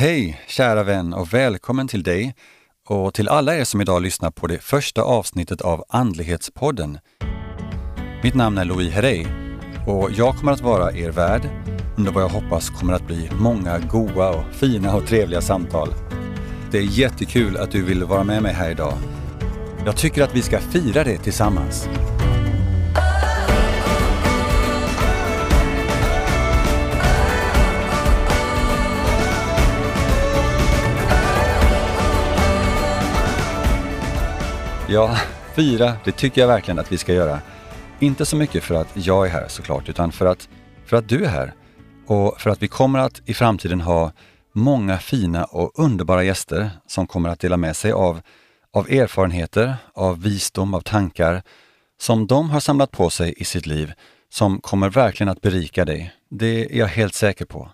Hej kära vän och välkommen till dig och till alla er som idag lyssnar på det första avsnittet av Andlighetspodden. Mitt namn är Louis Herrey och jag kommer att vara er värd under vad jag hoppas kommer att bli många goa och fina och trevliga samtal. Det är jättekul att du vill vara med mig här idag. Jag tycker att vi ska fira det tillsammans. Ja, fira, det tycker jag verkligen att vi ska göra. Inte så mycket för att jag är här såklart, utan för att, för att du är här. Och för att vi kommer att i framtiden ha många fina och underbara gäster som kommer att dela med sig av, av erfarenheter, av visdom, av tankar som de har samlat på sig i sitt liv som kommer verkligen att berika dig. Det är jag helt säker på.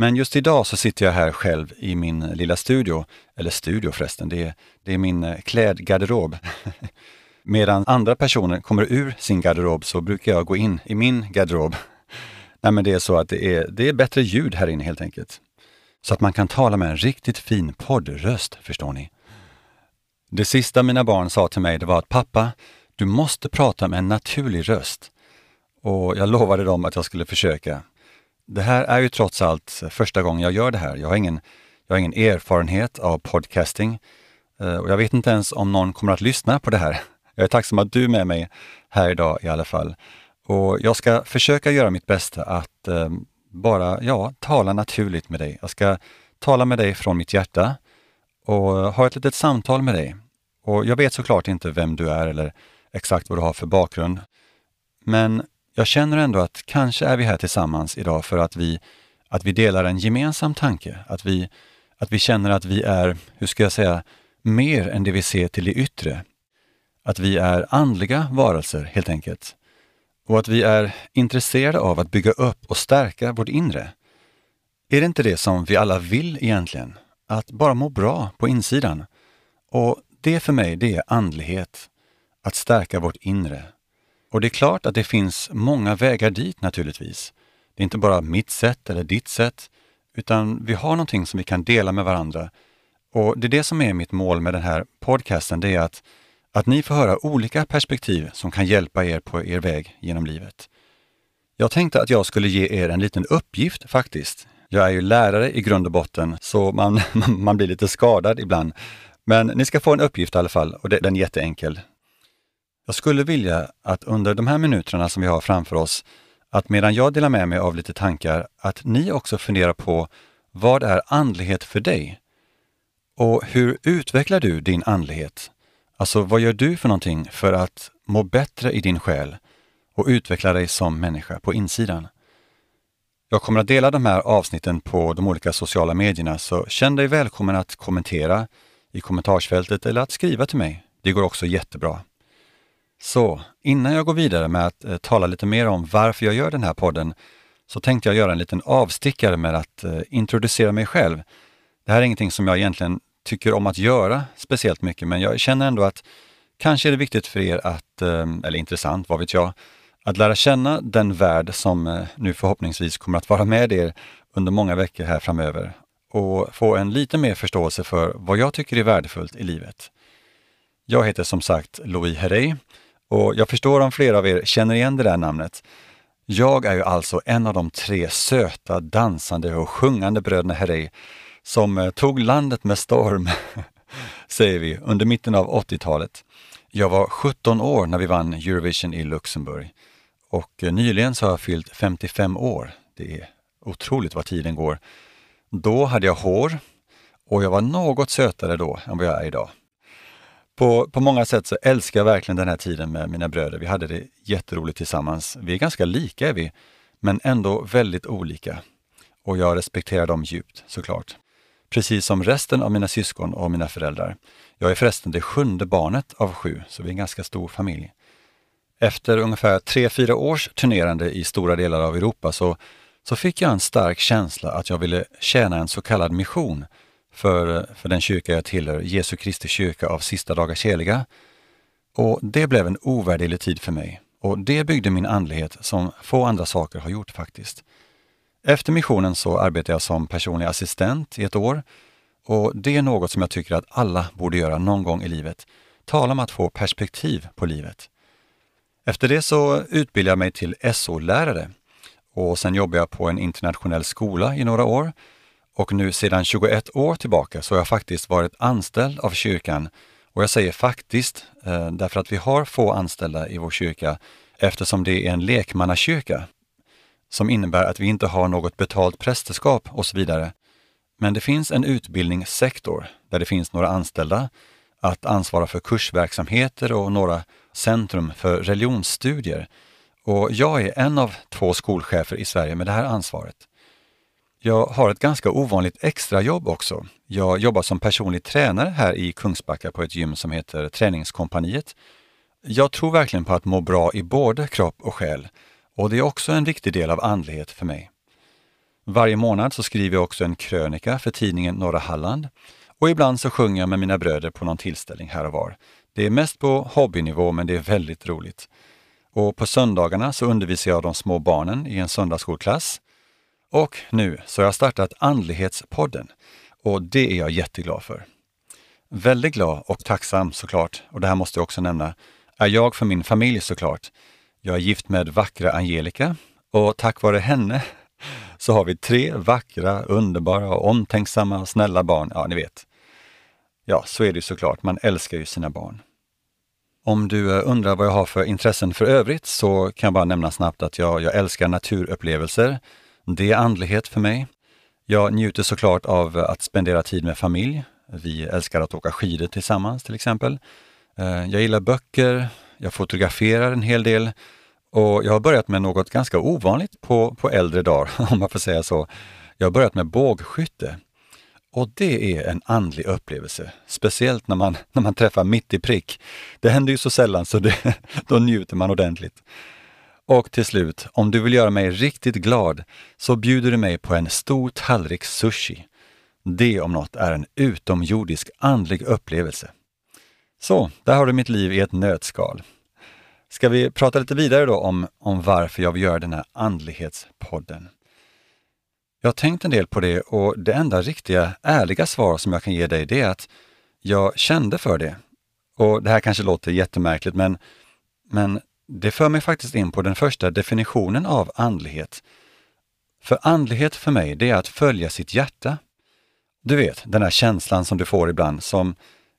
Men just idag så sitter jag här själv i min lilla studio, eller studio förresten, det är, det är min eh, klädgarderob. Medan andra personer kommer ur sin garderob så brukar jag gå in i min garderob. Nej men det är så att det är, det är bättre ljud här inne helt enkelt. Så att man kan tala med en riktigt fin poddröst, förstår ni. Det sista mina barn sa till mig det var att pappa, du måste prata med en naturlig röst. Och jag lovade dem att jag skulle försöka. Det här är ju trots allt första gången jag gör det här. Jag har ingen, jag har ingen erfarenhet av podcasting eh, och jag vet inte ens om någon kommer att lyssna på det här. Jag är tacksam att du är med mig här idag i alla fall. Och jag ska försöka göra mitt bästa att eh, bara, ja, tala naturligt med dig. Jag ska tala med dig från mitt hjärta och ha ett litet samtal med dig. Och jag vet såklart inte vem du är eller exakt vad du har för bakgrund. Men jag känner ändå att kanske är vi här tillsammans idag för att vi, att vi delar en gemensam tanke. Att vi, att vi känner att vi är, hur ska jag säga, mer än det vi ser till det yttre. Att vi är andliga varelser helt enkelt. Och att vi är intresserade av att bygga upp och stärka vårt inre. Är det inte det som vi alla vill egentligen? Att bara må bra på insidan. Och det för mig, det är andlighet. Att stärka vårt inre. Och det är klart att det finns många vägar dit naturligtvis. Det är inte bara mitt sätt eller ditt sätt, utan vi har någonting som vi kan dela med varandra. Och det är det som är mitt mål med den här podcasten, det är att, att ni får höra olika perspektiv som kan hjälpa er på er väg genom livet. Jag tänkte att jag skulle ge er en liten uppgift faktiskt. Jag är ju lärare i grund och botten, så man, man blir lite skadad ibland. Men ni ska få en uppgift i alla fall och den är jätteenkel. Jag skulle vilja att under de här minuterna som vi har framför oss, att medan jag delar med mig av lite tankar, att ni också funderar på vad är andlighet för dig? Och hur utvecklar du din andlighet? Alltså vad gör du för någonting för att må bättre i din själ och utveckla dig som människa på insidan? Jag kommer att dela de här avsnitten på de olika sociala medierna, så känn dig välkommen att kommentera i kommentarsfältet eller att skriva till mig. Det går också jättebra. Så innan jag går vidare med att eh, tala lite mer om varför jag gör den här podden så tänkte jag göra en liten avstickare med att eh, introducera mig själv. Det här är ingenting som jag egentligen tycker om att göra speciellt mycket, men jag känner ändå att kanske är det viktigt för er att, eh, eller intressant, vad vet jag, att lära känna den värld som eh, nu förhoppningsvis kommer att vara med er under många veckor här framöver och få en lite mer förståelse för vad jag tycker är värdefullt i livet. Jag heter som sagt Louis Herrey och jag förstår om flera av er känner igen det där namnet. Jag är ju alltså en av de tre söta, dansande och sjungande bröderna Herrey som eh, tog landet med storm, säger vi, under mitten av 80-talet. Jag var 17 år när vi vann Eurovision i Luxemburg och eh, nyligen så har jag fyllt 55 år. Det är otroligt vad tiden går. Då hade jag hår och jag var något sötare då än vad jag är idag på, på många sätt så älskar jag verkligen den här tiden med mina bröder. Vi hade det jätteroligt tillsammans. Vi är ganska lika är vi, men ändå väldigt olika. Och jag respekterar dem djupt såklart. Precis som resten av mina syskon och mina föräldrar. Jag är förresten det sjunde barnet av sju, så vi är en ganska stor familj. Efter ungefär tre, fyra års turnerande i stora delar av Europa så, så fick jag en stark känsla att jag ville tjäna en så kallad mission för, för den kyrka jag tillhör, Jesu Kristi kyrka av sista dagars heliga. Och det blev en ovärderlig tid för mig och det byggde min andlighet som få andra saker har gjort faktiskt. Efter missionen så arbetade jag som personlig assistent i ett år och det är något som jag tycker att alla borde göra någon gång i livet. Tala om att få perspektiv på livet. Efter det så utbildade jag mig till SO-lärare och sen jobbade jag på en internationell skola i några år. Och nu sedan 21 år tillbaka så har jag faktiskt varit anställd av kyrkan. Och jag säger faktiskt eh, därför att vi har få anställda i vår kyrka eftersom det är en lekmannakyrka som innebär att vi inte har något betalt prästerskap och så vidare. Men det finns en utbildningssektor där det finns några anställda att ansvara för kursverksamheter och några centrum för religionsstudier. Och jag är en av två skolchefer i Sverige med det här ansvaret. Jag har ett ganska ovanligt extrajobb också. Jag jobbar som personlig tränare här i Kungsbacka på ett gym som heter Träningskompaniet. Jag tror verkligen på att må bra i både kropp och själ och det är också en viktig del av andlighet för mig. Varje månad så skriver jag också en krönika för tidningen Norra Halland och ibland så sjunger jag med mina bröder på någon tillställning här och var. Det är mest på hobbynivå men det är väldigt roligt. Och på söndagarna så undervisar jag de små barnen i en söndagsskolklass. Och nu så har jag startat Andlighetspodden och det är jag jätteglad för. Väldigt glad och tacksam såklart, och det här måste jag också nämna, är jag för min familj såklart. Jag är gift med vackra Angelica och tack vare henne så har vi tre vackra, underbara och omtänksamma, snälla barn. Ja, ni vet. Ja, så är det såklart. Man älskar ju sina barn. Om du eh, undrar vad jag har för intressen för övrigt så kan jag bara nämna snabbt att jag, jag älskar naturupplevelser. Det är andlighet för mig. Jag njuter såklart av att spendera tid med familj. Vi älskar att åka skidor tillsammans till exempel. Eh, jag gillar böcker, jag fotograferar en hel del och jag har börjat med något ganska ovanligt på, på äldre dagar, om man får säga så. Jag har börjat med bågskytte. Och det är en andlig upplevelse, speciellt när man, när man träffar mitt i prick. Det händer ju så sällan så det, då njuter man ordentligt. Och till slut, om du vill göra mig riktigt glad så bjuder du mig på en stor tallrik sushi. Det om något är en utomjordisk andlig upplevelse. Så, där har du mitt liv i ett nötskal. Ska vi prata lite vidare då om, om varför jag vill göra den här andlighetspodden? Jag har tänkt en del på det och det enda riktiga, ärliga svar som jag kan ge dig det är att jag kände för det. Och det här kanske låter jättemärkligt men, men det för mig faktiskt in på den första definitionen av andlighet. För andlighet för mig, det är att följa sitt hjärta. Du vet, den här känslan som du får ibland som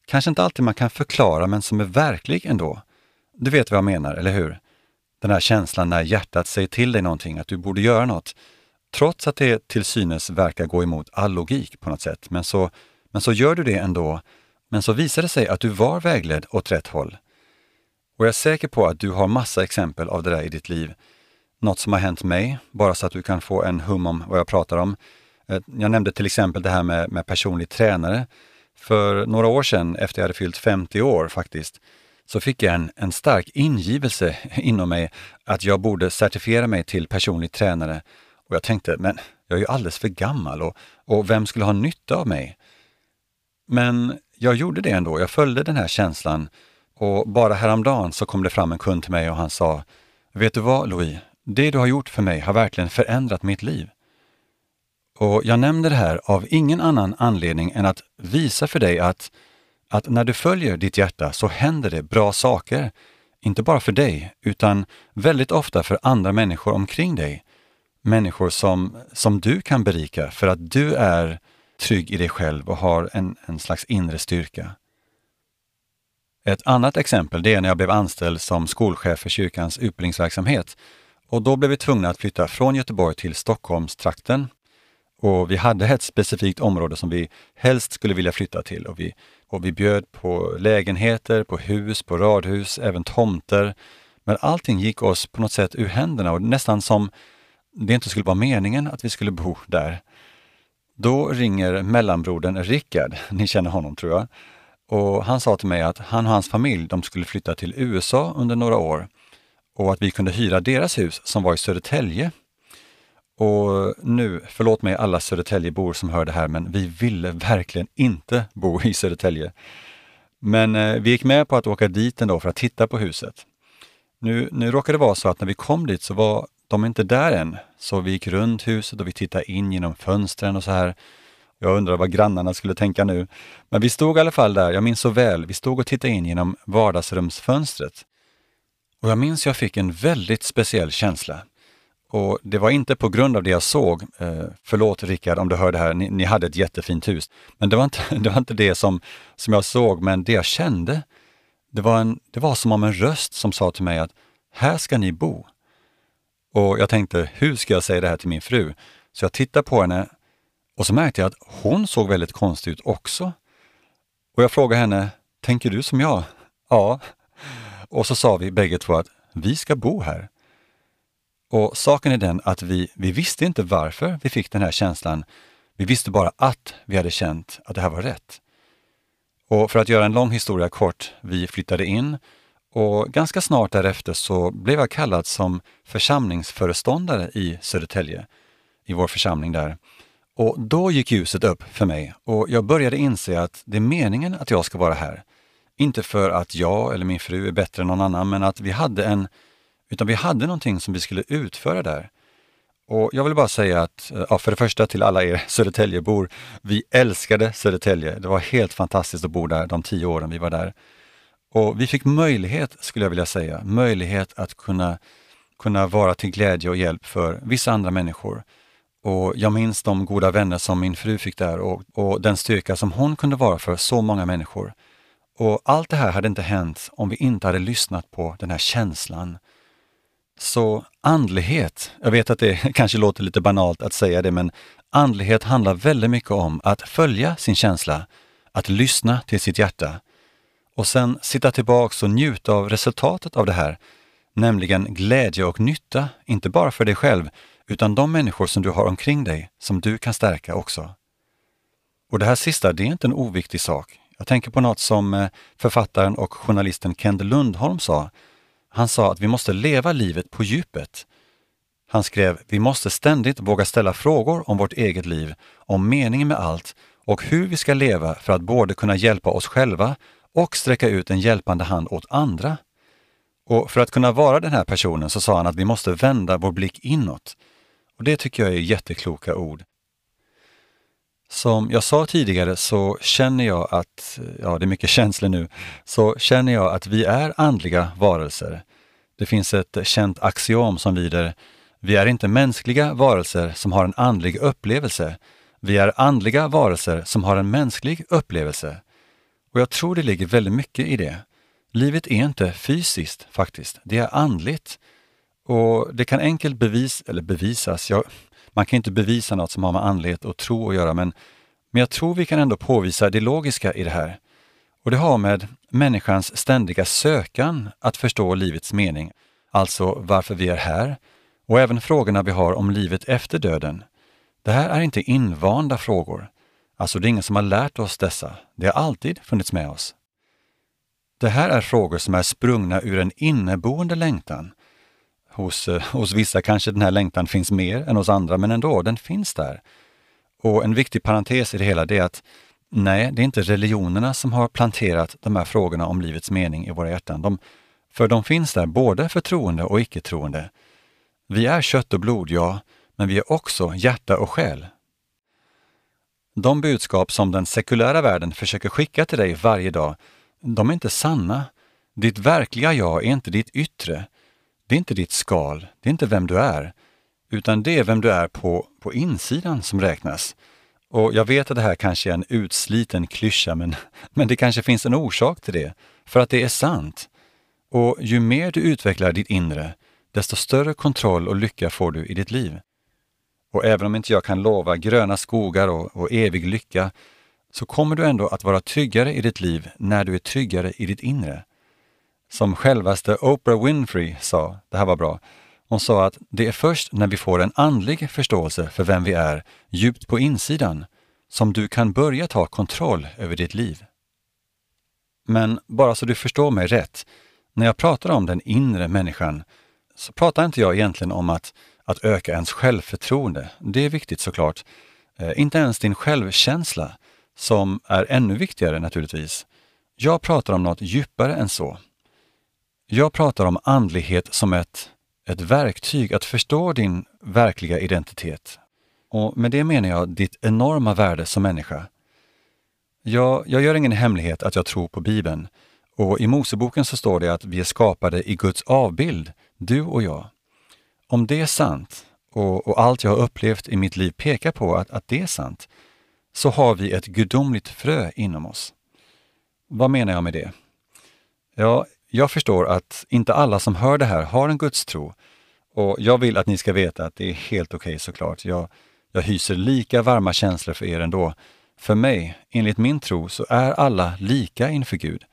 kanske inte alltid man kan förklara men som är verklig ändå. Du vet vad jag menar, eller hur? Den här känslan när hjärtat säger till dig någonting, att du borde göra något, trots att det till synes verkar gå emot all logik på något sätt. Men så, men så gör du det ändå, men så visar det sig att du var vägledd åt rätt håll. Och jag är säker på att du har massa exempel av det där i ditt liv. Något som har hänt mig, bara så att du kan få en hum om vad jag pratar om. Eh, jag nämnde till exempel det här med, med personlig tränare. För några år sedan, efter jag hade fyllt 50 år faktiskt, så fick jag en, en stark ingivelse inom mig att jag borde certifiera mig till personlig tränare. Och jag tänkte, men jag är ju alldeles för gammal och, och vem skulle ha nytta av mig? Men jag gjorde det ändå. Jag följde den här känslan och bara häromdagen så kom det fram en kund till mig och han sa, vet du vad Louis, det du har gjort för mig har verkligen förändrat mitt liv. Och jag nämner det här av ingen annan anledning än att visa för dig att att när du följer ditt hjärta så händer det bra saker. Inte bara för dig, utan väldigt ofta för andra människor omkring dig. Människor som, som du kan berika för att du är trygg i dig själv och har en, en slags inre styrka. Ett annat exempel det är när jag blev anställd som skolchef för kyrkans utbildningsverksamhet. Och då blev vi tvungna att flytta från Göteborg till Stockholmstrakten. Och vi hade ett specifikt område som vi helst skulle vilja flytta till och vi och vi bjöd på lägenheter, på hus, på radhus, även tomter. Men allting gick oss på något sätt ur händerna och nästan som det inte skulle vara meningen att vi skulle bo där. Då ringer mellanbrodern Rickard, ni känner honom tror jag, och han sa till mig att han och hans familj de skulle flytta till USA under några år och att vi kunde hyra deras hus som var i Södertälje och nu, förlåt mig alla Södertäljebor som hör det här, men vi ville verkligen inte bo i Södertälje. Men eh, vi gick med på att åka dit ändå för att titta på huset. Nu, nu råkade det vara så att när vi kom dit så var de inte där än. Så vi gick runt huset och vi tittade in genom fönstren och så här. Jag undrar vad grannarna skulle tänka nu. Men vi stod i alla fall där, jag minns så väl, vi stod och tittade in genom vardagsrumsfönstret. Och jag minns jag fick en väldigt speciell känsla. Och det var inte på grund av det jag såg. Eh, förlåt Rickard om du hör det här, ni, ni, hade ett jättefint hus. Men det var inte det, var inte det som, som jag såg, men det jag kände, det var, en, det var som om en röst som sa till mig att här ska ni bo. Och jag tänkte, hur ska jag säga det här till min fru? Så jag tittade på henne och så märkte jag att hon såg väldigt konstig ut också. Och jag frågade henne, tänker du som jag? Ja. Och så sa vi bägge två att vi ska bo här. Och saken är den att vi, vi visste inte varför vi fick den här känslan. Vi visste bara att vi hade känt att det här var rätt. Och för att göra en lång historia kort, vi flyttade in och ganska snart därefter så blev jag kallad som församlingsföreståndare i Södertälje, i vår församling där. Och då gick ljuset upp för mig och jag började inse att det är meningen att jag ska vara här. Inte för att jag eller min fru är bättre än någon annan, men att vi hade en, utan vi hade någonting som vi skulle utföra där. Och jag vill bara säga att, eh, ja, för det första till alla er Södertäljebor, vi älskade Södertälje. Det var helt fantastiskt att bo där de tio åren vi var där. Och vi fick möjlighet, skulle jag vilja säga, möjlighet att kunna, kunna vara till glädje och hjälp för vissa andra människor. Och jag minns de goda vänner som min fru fick där och, och den styrka som hon kunde vara för så många människor. Och allt det här hade inte hänt om vi inte hade lyssnat på den här känslan. Så andlighet, jag vet att det kanske låter lite banalt att säga det, men andlighet handlar väldigt mycket om att följa sin känsla, att lyssna till sitt hjärta och sen sitta tillbaks och njuta av resultatet av det här, nämligen glädje och nytta, inte bara för dig själv, utan de människor som du har omkring dig, som du kan stärka också. Och det här sista, det är inte en oviktig sak. Jag tänker på något som eh, författaren och journalisten Kend Lundholm sa. Han sa att vi måste leva livet på djupet. Han skrev, vi måste ständigt våga ställa frågor om vårt eget liv, om meningen med allt och hur vi ska leva för att både kunna hjälpa oss själva och sträcka ut en hjälpande hand åt andra. Och för att kunna vara den här personen så sa han att vi måste vända vår blick inåt. Och Det tycker jag är jättekloka ord. Som jag sa tidigare så känner jag att, ja det är mycket känslor nu, så känner jag att vi är andliga varelser. Det finns ett känt axiom som lyder Vi är inte mänskliga varelser som har en andlig upplevelse. Vi är andliga varelser som har en mänsklig upplevelse. Och jag tror det ligger väldigt mycket i det. Livet är inte fysiskt faktiskt, det är andligt. Och det kan enkelt bevis, eller bevisas, jag, man kan inte bevisa något som har med andlighet och tro att göra, men, men jag tror vi kan ändå påvisa det logiska i det här. Och det har med människans ständiga sökan att förstå livets mening, alltså varför vi är här, och även frågorna vi har om livet efter döden. Det här är inte invanda frågor. Alltså det är ingen som har lärt oss dessa. Det har alltid funnits med oss. Det här är frågor som är sprungna ur en inneboende längtan. Hos, eh, hos vissa kanske den här längtan finns mer än hos andra, men ändå, den finns där. Och en viktig parentes i det hela är att nej, det är inte religionerna som har planterat de här frågorna om livets mening i våra hjärtan. De, för de finns där både för troende och icke-troende. Vi är kött och blod, ja, men vi är också hjärta och själ. De budskap som den sekulära världen försöker skicka till dig varje dag, de är inte sanna. Ditt verkliga jag är inte ditt yttre. Det är inte ditt skal, det är inte vem du är, utan det är vem du är på, på insidan som räknas. Och jag vet att det här kanske är en utsliten klyscha, men, men det kanske finns en orsak till det, för att det är sant. Och ju mer du utvecklar ditt inre, desto större kontroll och lycka får du i ditt liv. Och även om inte jag kan lova gröna skogar och, och evig lycka, så kommer du ändå att vara tryggare i ditt liv när du är tryggare i ditt inre. Som självaste Oprah Winfrey sa, det här var bra, hon sa att det är först när vi får en andlig förståelse för vem vi är djupt på insidan som du kan börja ta kontroll över ditt liv. Men bara så du förstår mig rätt, när jag pratar om den inre människan så pratar inte jag egentligen om att att öka ens självförtroende. Det är viktigt såklart. Eh, inte ens din självkänsla, som är ännu viktigare naturligtvis. Jag pratar om något djupare än så. Jag pratar om andlighet som ett, ett verktyg att förstå din verkliga identitet. Och med det menar jag ditt enorma värde som människa. Jag, jag gör ingen hemlighet att jag tror på Bibeln och i Moseboken så står det att vi är skapade i Guds avbild, du och jag. Om det är sant, och, och allt jag har upplevt i mitt liv pekar på att, att det är sant, så har vi ett gudomligt frö inom oss. Vad menar jag med det? Ja, jag förstår att inte alla som hör det här har en gudstro och jag vill att ni ska veta att det är helt okej okay, såklart. Jag, jag hyser lika varma känslor för er ändå. För mig, enligt min tro, så är alla lika inför Gud.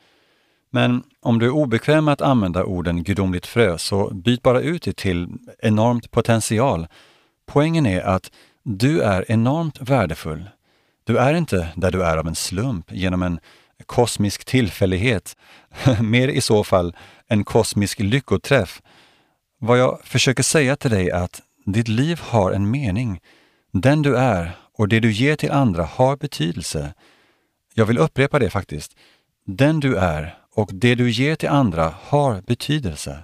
Men om du är obekväm med att använda orden gudomligt frö, så byt bara ut det till enormt potential. Poängen är att du är enormt värdefull. Du är inte där du är av en slump, genom en kosmisk tillfällighet. Mer i så fall en kosmisk lyckoträff. Vad jag försöker säga till dig är att ditt liv har en mening. Den du är och det du ger till andra har betydelse. Jag vill upprepa det faktiskt. Den du är och det du ger till andra har betydelse.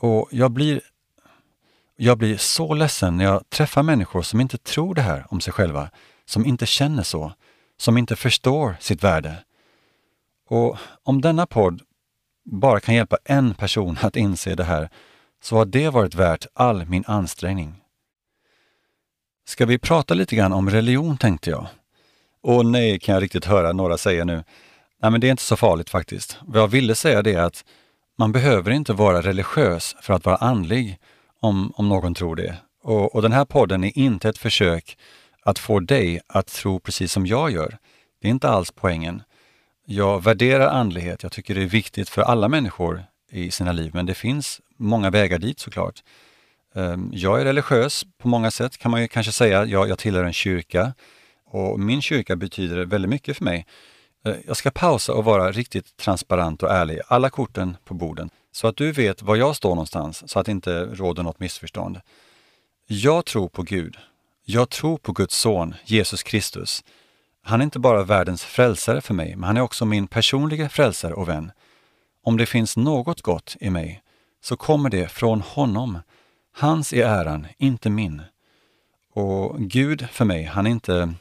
Och jag blir, jag blir så ledsen när jag träffar människor som inte tror det här om sig själva, som inte känner så, som inte förstår sitt värde. Och om denna podd bara kan hjälpa en person att inse det här, så har det varit värt all min ansträngning. Ska vi prata lite grann om religion tänkte jag. Och nej, kan jag riktigt höra några säga nu. Nej, men det är inte så farligt faktiskt. Vad jag ville säga det är att man behöver inte vara religiös för att vara andlig, om, om någon tror det. Och, och den här podden är inte ett försök att få dig att tro precis som jag gör. Det är inte alls poängen. Jag värderar andlighet. Jag tycker det är viktigt för alla människor i sina liv, men det finns många vägar dit såklart. Ehm, jag är religiös på många sätt kan man ju kanske säga. Jag, jag tillhör en kyrka och min kyrka betyder väldigt mycket för mig. Eh, jag ska pausa och vara riktigt transparent och ärlig, alla korten på borden, så att du vet var jag står någonstans, så att det inte råder något missförstånd. Jag tror på Gud. Jag tror på Guds son, Jesus Kristus. Han är inte bara världens frälsare för mig, men han är också min personliga frälsare och vän. Om det finns något gott i mig, så kommer det från honom. Hans är äran, inte min. Och Gud för mig, han är inte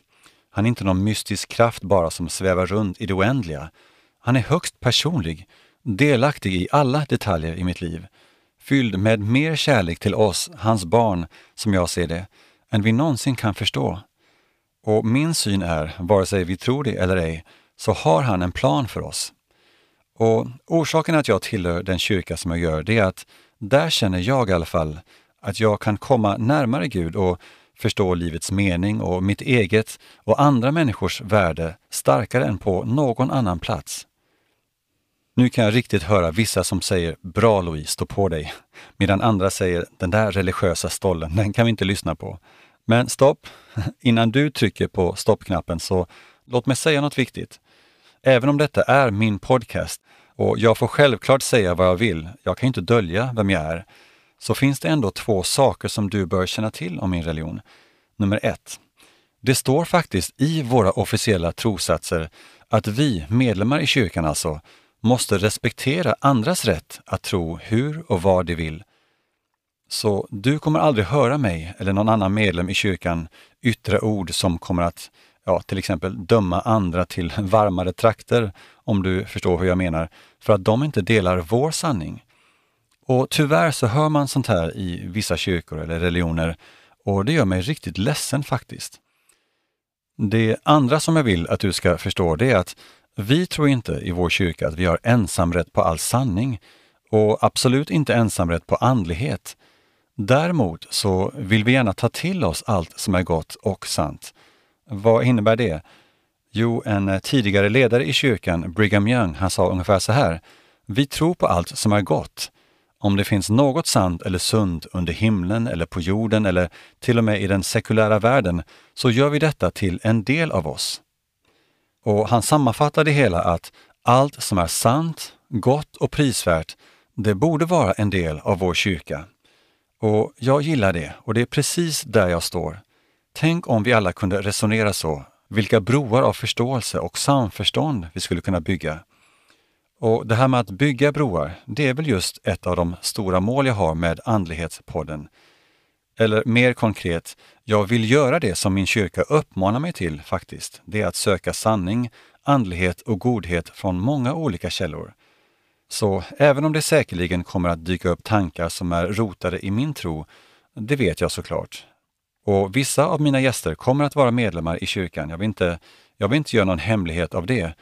han är inte någon mystisk kraft bara som svävar runt i det oändliga. Han är högst personlig, delaktig i alla detaljer i mitt liv, fylld med mer kärlek till oss, hans barn, som jag ser det, än vi någonsin kan förstå. Och min syn är, vare sig vi tror det eller ej, så har han en plan för oss. Och orsaken att jag tillhör den kyrka som jag gör, det är att där känner jag i alla fall att jag kan komma närmare Gud och förstå livets mening och mitt eget och andra människors värde starkare än på någon annan plats. Nu kan jag riktigt höra vissa som säger ”Bra Louise, stå på dig” medan andra säger ”Den där religiösa stollen, den kan vi inte lyssna på”. Men stopp! Innan du trycker på stoppknappen så låt mig säga något viktigt. Även om detta är min podcast och jag får självklart säga vad jag vill, jag kan inte dölja vem jag är, så finns det ändå två saker som du bör känna till om min religion. Nummer ett. Det står faktiskt i våra officiella trosatser att vi, medlemmar i kyrkan alltså, måste respektera andras rätt att tro hur och vad de vill. Så du kommer aldrig höra mig eller någon annan medlem i kyrkan yttra ord som kommer att ja, till exempel döma andra till varmare trakter, om du förstår hur jag menar, för att de inte delar vår sanning. Och tyvärr så hör man sånt här i vissa kyrkor eller religioner och det gör mig riktigt ledsen faktiskt. Det andra som jag vill att du ska förstå det är att vi tror inte i vår kyrka att vi har ensamrätt på all sanning och absolut inte ensamrätt på andlighet. Däremot så vill vi gärna ta till oss allt som är gott och sant. Vad innebär det? Jo, en tidigare ledare i kyrkan, Brigham Young, han sa ungefär så här. Vi tror på allt som är gott, om det finns något sant eller sunt under himlen eller på jorden eller till och med i den sekulära världen, så gör vi detta till en del av oss. Och han sammanfattar det hela att allt som är sant, gott och prisvärt, det borde vara en del av vår kyrka. Och jag gillar det och det är precis där jag står. Tänk om vi alla kunde resonera så, vilka broar av förståelse och samförstånd vi skulle kunna bygga. Och det här med att bygga broar, det är väl just ett av de stora mål jag har med Andlighetspodden. Eller mer konkret, jag vill göra det som min kyrka uppmanar mig till faktiskt. Det är att söka sanning, andlighet och godhet från många olika källor. Så även om det säkerligen kommer att dyka upp tankar som är rotade i min tro, det vet jag såklart. Och vissa av mina gäster kommer att vara medlemmar i kyrkan. Jag vill inte, jag vill inte göra någon hemlighet av det.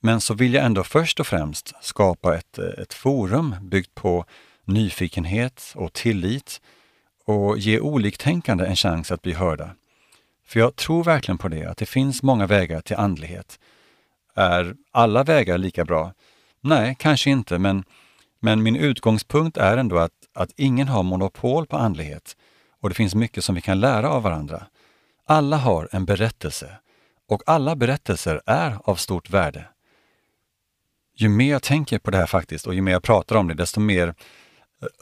Men så vill jag ändå först och främst skapa ett, ett forum byggt på nyfikenhet och tillit och ge oliktänkande en chans att bli hörda. För jag tror verkligen på det, att det finns många vägar till andlighet. Är alla vägar lika bra? Nej, kanske inte, men, men min utgångspunkt är ändå att, att ingen har monopol på andlighet och det finns mycket som vi kan lära av varandra. Alla har en berättelse och alla berättelser är av stort värde. Ju mer jag tänker på det här faktiskt och ju mer jag pratar om det, desto mer eh,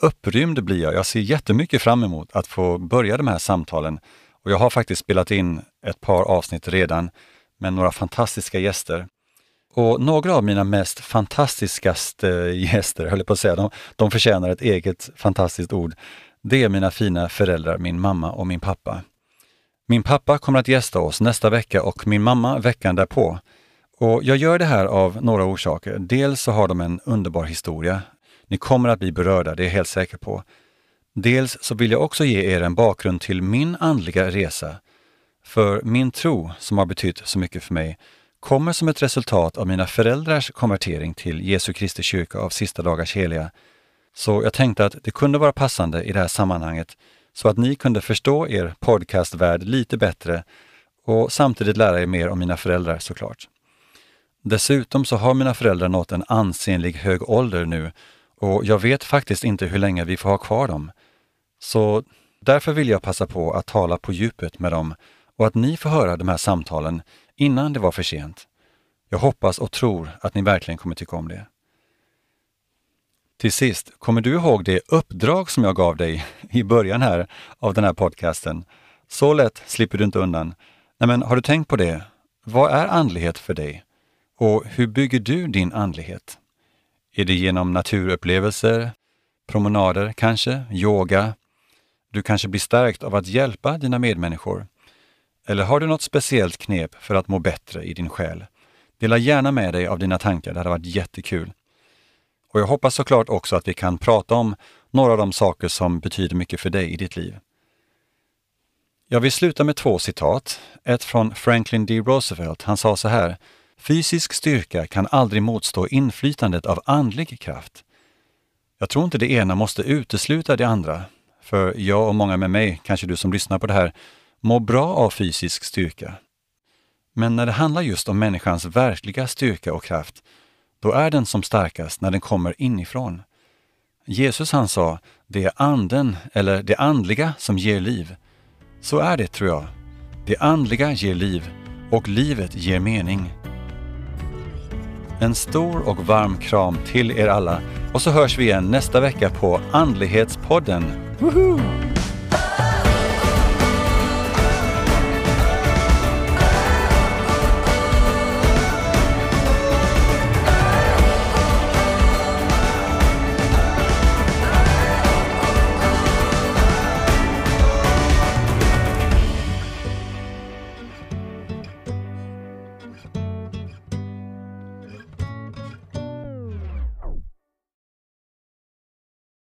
upprymd blir jag. Jag ser jättemycket fram emot att få börja de här samtalen. Och jag har faktiskt spelat in ett par avsnitt redan med några fantastiska gäster. Och några av mina mest fantastiskaste gäster, höll jag på att säga, de, de förtjänar ett eget fantastiskt ord. Det är mina fina föräldrar, min mamma och min pappa. Min pappa kommer att gästa oss nästa vecka och min mamma veckan därpå. Och jag gör det här av några orsaker. Dels så har de en underbar historia. Ni kommer att bli berörda, det är jag helt säker på. Dels så vill jag också ge er en bakgrund till min andliga resa. För min tro, som har betytt så mycket för mig, kommer som ett resultat av mina föräldrars konvertering till Jesu Kristi kyrka av sista dagars heliga. Så jag tänkte att det kunde vara passande i det här sammanhanget så att ni kunde förstå er podcastvärld lite bättre och samtidigt lära er mer om mina föräldrar såklart. Dessutom så har mina föräldrar nått en ansenlig hög ålder nu och jag vet faktiskt inte hur länge vi får ha kvar dem. Så därför vill jag passa på att tala på djupet med dem och att ni får höra de här samtalen innan det var för sent. Jag hoppas och tror att ni verkligen kommer tycka om det. Till sist, kommer du ihåg det uppdrag som jag gav dig i början här av den här podcasten? Så lätt slipper du inte undan. Nej, men har du tänkt på det? Vad är andlighet för dig? Och hur bygger du din andlighet? Är det genom naturupplevelser, promenader kanske, yoga? Du kanske blir stärkt av att hjälpa dina medmänniskor. Eller har du något speciellt knep för att må bättre i din själ? Dela gärna med dig av dina tankar, det hade varit jättekul. Och jag hoppas såklart också att vi kan prata om några av de saker som betyder mycket för dig i ditt liv. Jag vill sluta med två citat. Ett från Franklin D. Roosevelt. Han sa så här. Fysisk styrka kan aldrig motstå inflytandet av andlig kraft. Jag tror inte det ena måste utesluta det andra. För jag och många med mig, kanske du som lyssnar på det här, mår bra av fysisk styrka. Men när det handlar just om människans verkliga styrka och kraft, då är den som starkast när den kommer inifrån. Jesus han sa, det är anden eller det andliga som ger liv. Så är det tror jag. Det andliga ger liv och livet ger mening. En stor och varm kram till er alla och så hörs vi igen nästa vecka på Andlighetspodden. Woohoo!